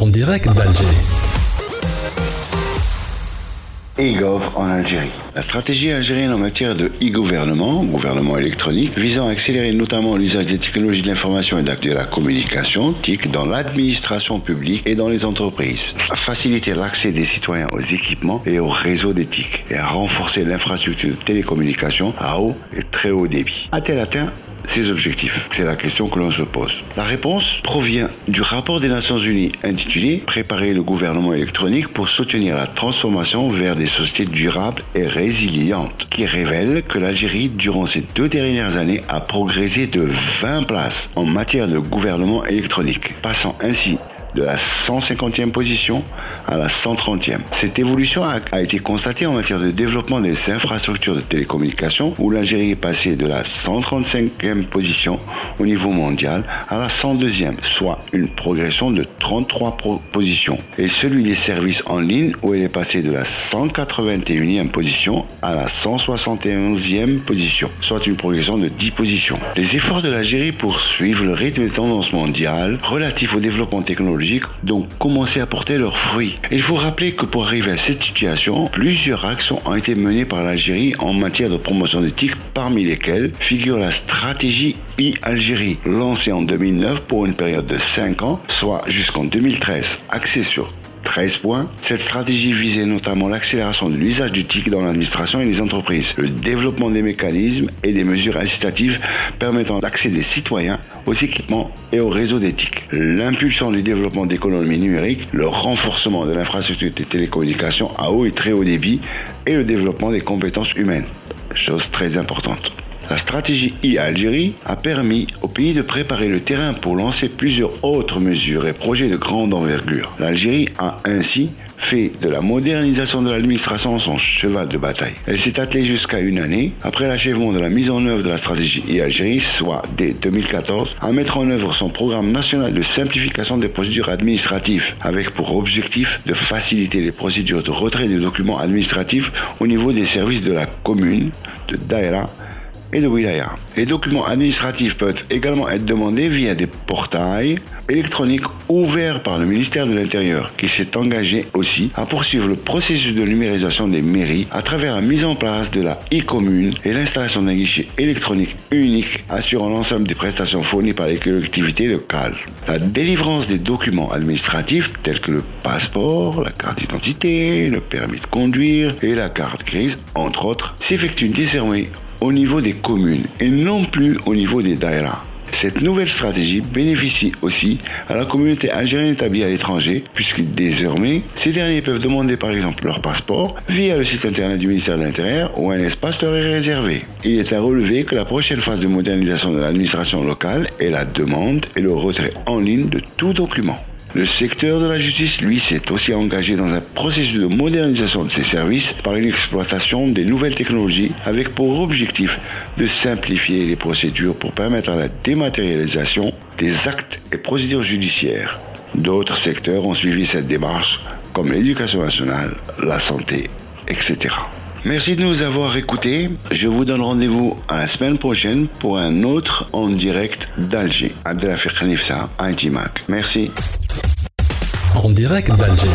En direct d'Alger. e-gov en Algérie. La stratégie algérienne en matière de e-gouvernement, gouvernement électronique, visant à accélérer notamment l'usage des technologies de l'information et de la communication, TIC, dans l'administration publique et dans les entreprises, à faciliter l'accès des citoyens aux équipements et aux réseaux d'éthique et à renforcer l'infrastructure de télécommunication à haut et très haut débit. A-t-elle atteint ces objectifs C'est la question que l'on se pose. La réponse provient du rapport des Nations Unies intitulé Préparer le gouvernement électronique pour soutenir la transformation vers des sociétés durables et résilientes, qui révèle que l'Algérie, durant ces deux dernières années, a progressé de 20 places en matière de gouvernement électronique, passant ainsi de la 150e position à la 130e. Cette évolution a, été constatée en matière de développement des infrastructures de télécommunications où l'Algérie est passée de la 135e position au niveau mondial à la 102e, soit une progression de 33 positions. Et celui des services en ligne où elle est passée de la 181e position à la 171e position, soit une progression de 10 positions. Les efforts de l'Algérie pour suivre le rythme des tendances mondiales relatifs au développement technologique donc commencé à porter leurs fruits. Il faut rappeler que pour arriver à cette situation, plusieurs actions ont été menées par l'Algérie en matière de promotion d'éthique, parmi lesquelles figure la stratégie e-Algérie, lancée en 2009 pour une période de 5 ans, soit jusqu'en 2013, axée 13 points. Cette stratégie visait notamment l'accélération de l'usage du TIC dans l'administration et les entreprises, le développement des mécanismes et des mesures incitatives permettant l'accès des citoyens aux équipements et aux réseaux d'éthique, l'impulsion du développement d'économies numériques, le renforcement de l'infrastructure des télécommunications à haut et très haut débit et le développement des compétences humaines, chose très importante. La stratégie e-Algérie a permis au pays de préparer le terrain pour lancer plusieurs autres mesures et projets de grande envergure. L'Algérie a ainsi fait de la modernisation de l'administration son cheval de bataille. Elle s'est attelée jusqu'à une année après l'achèvement de la mise en œuvre de la stratégie e-Algérie, soit dès 2014, à mettre en œuvre son programme national de simplification des procédures administratives, avec pour objectif de faciliter les procédures de retrait des documents administratifs au niveau des services de la commune, de Daïra et de wilaya. Les documents administratifs peuvent également être demandés via des portails électroniques ouverts par le ministère de l'Intérieur, qui s'est engagé aussi à poursuivre le processus de numérisation des mairies à travers la mise en place de la e-commune et l'installation d'un guichet électronique unique assurant l'ensemble des prestations fournies par les collectivités locales. La délivrance des documents administratifs tels que le passeport, la carte d'identité, le permis de conduire et la carte grise, entre autres, s'effectue désormais au niveau des communes et non plus au niveau des daïras. Cette nouvelle stratégie bénéficie aussi à la communauté algérienne établie à l'étranger, puisque désormais, ces derniers peuvent demander par exemple leur passeport via le site internet du ministère de l'Intérieur où un espace leur est réservé. Il est à relever que la prochaine phase de modernisation de l'administration locale est la demande et le retrait en ligne de tout document. Le secteur de la justice, lui, s'est aussi engagé dans un processus de modernisation de ses services par une exploitation des nouvelles technologies avec pour objectif de simplifier les procédures pour permettre la dématérialisation des actes et procédures judiciaires. D'autres secteurs ont suivi cette démarche, comme l'éducation nationale, la santé, etc. Merci de nous avoir écoutés. Je vous donne rendez-vous à la semaine prochaine pour un autre en direct d'Alger. Abdelafir Khanifsa, ITMAC. Merci. En direct d'Alger.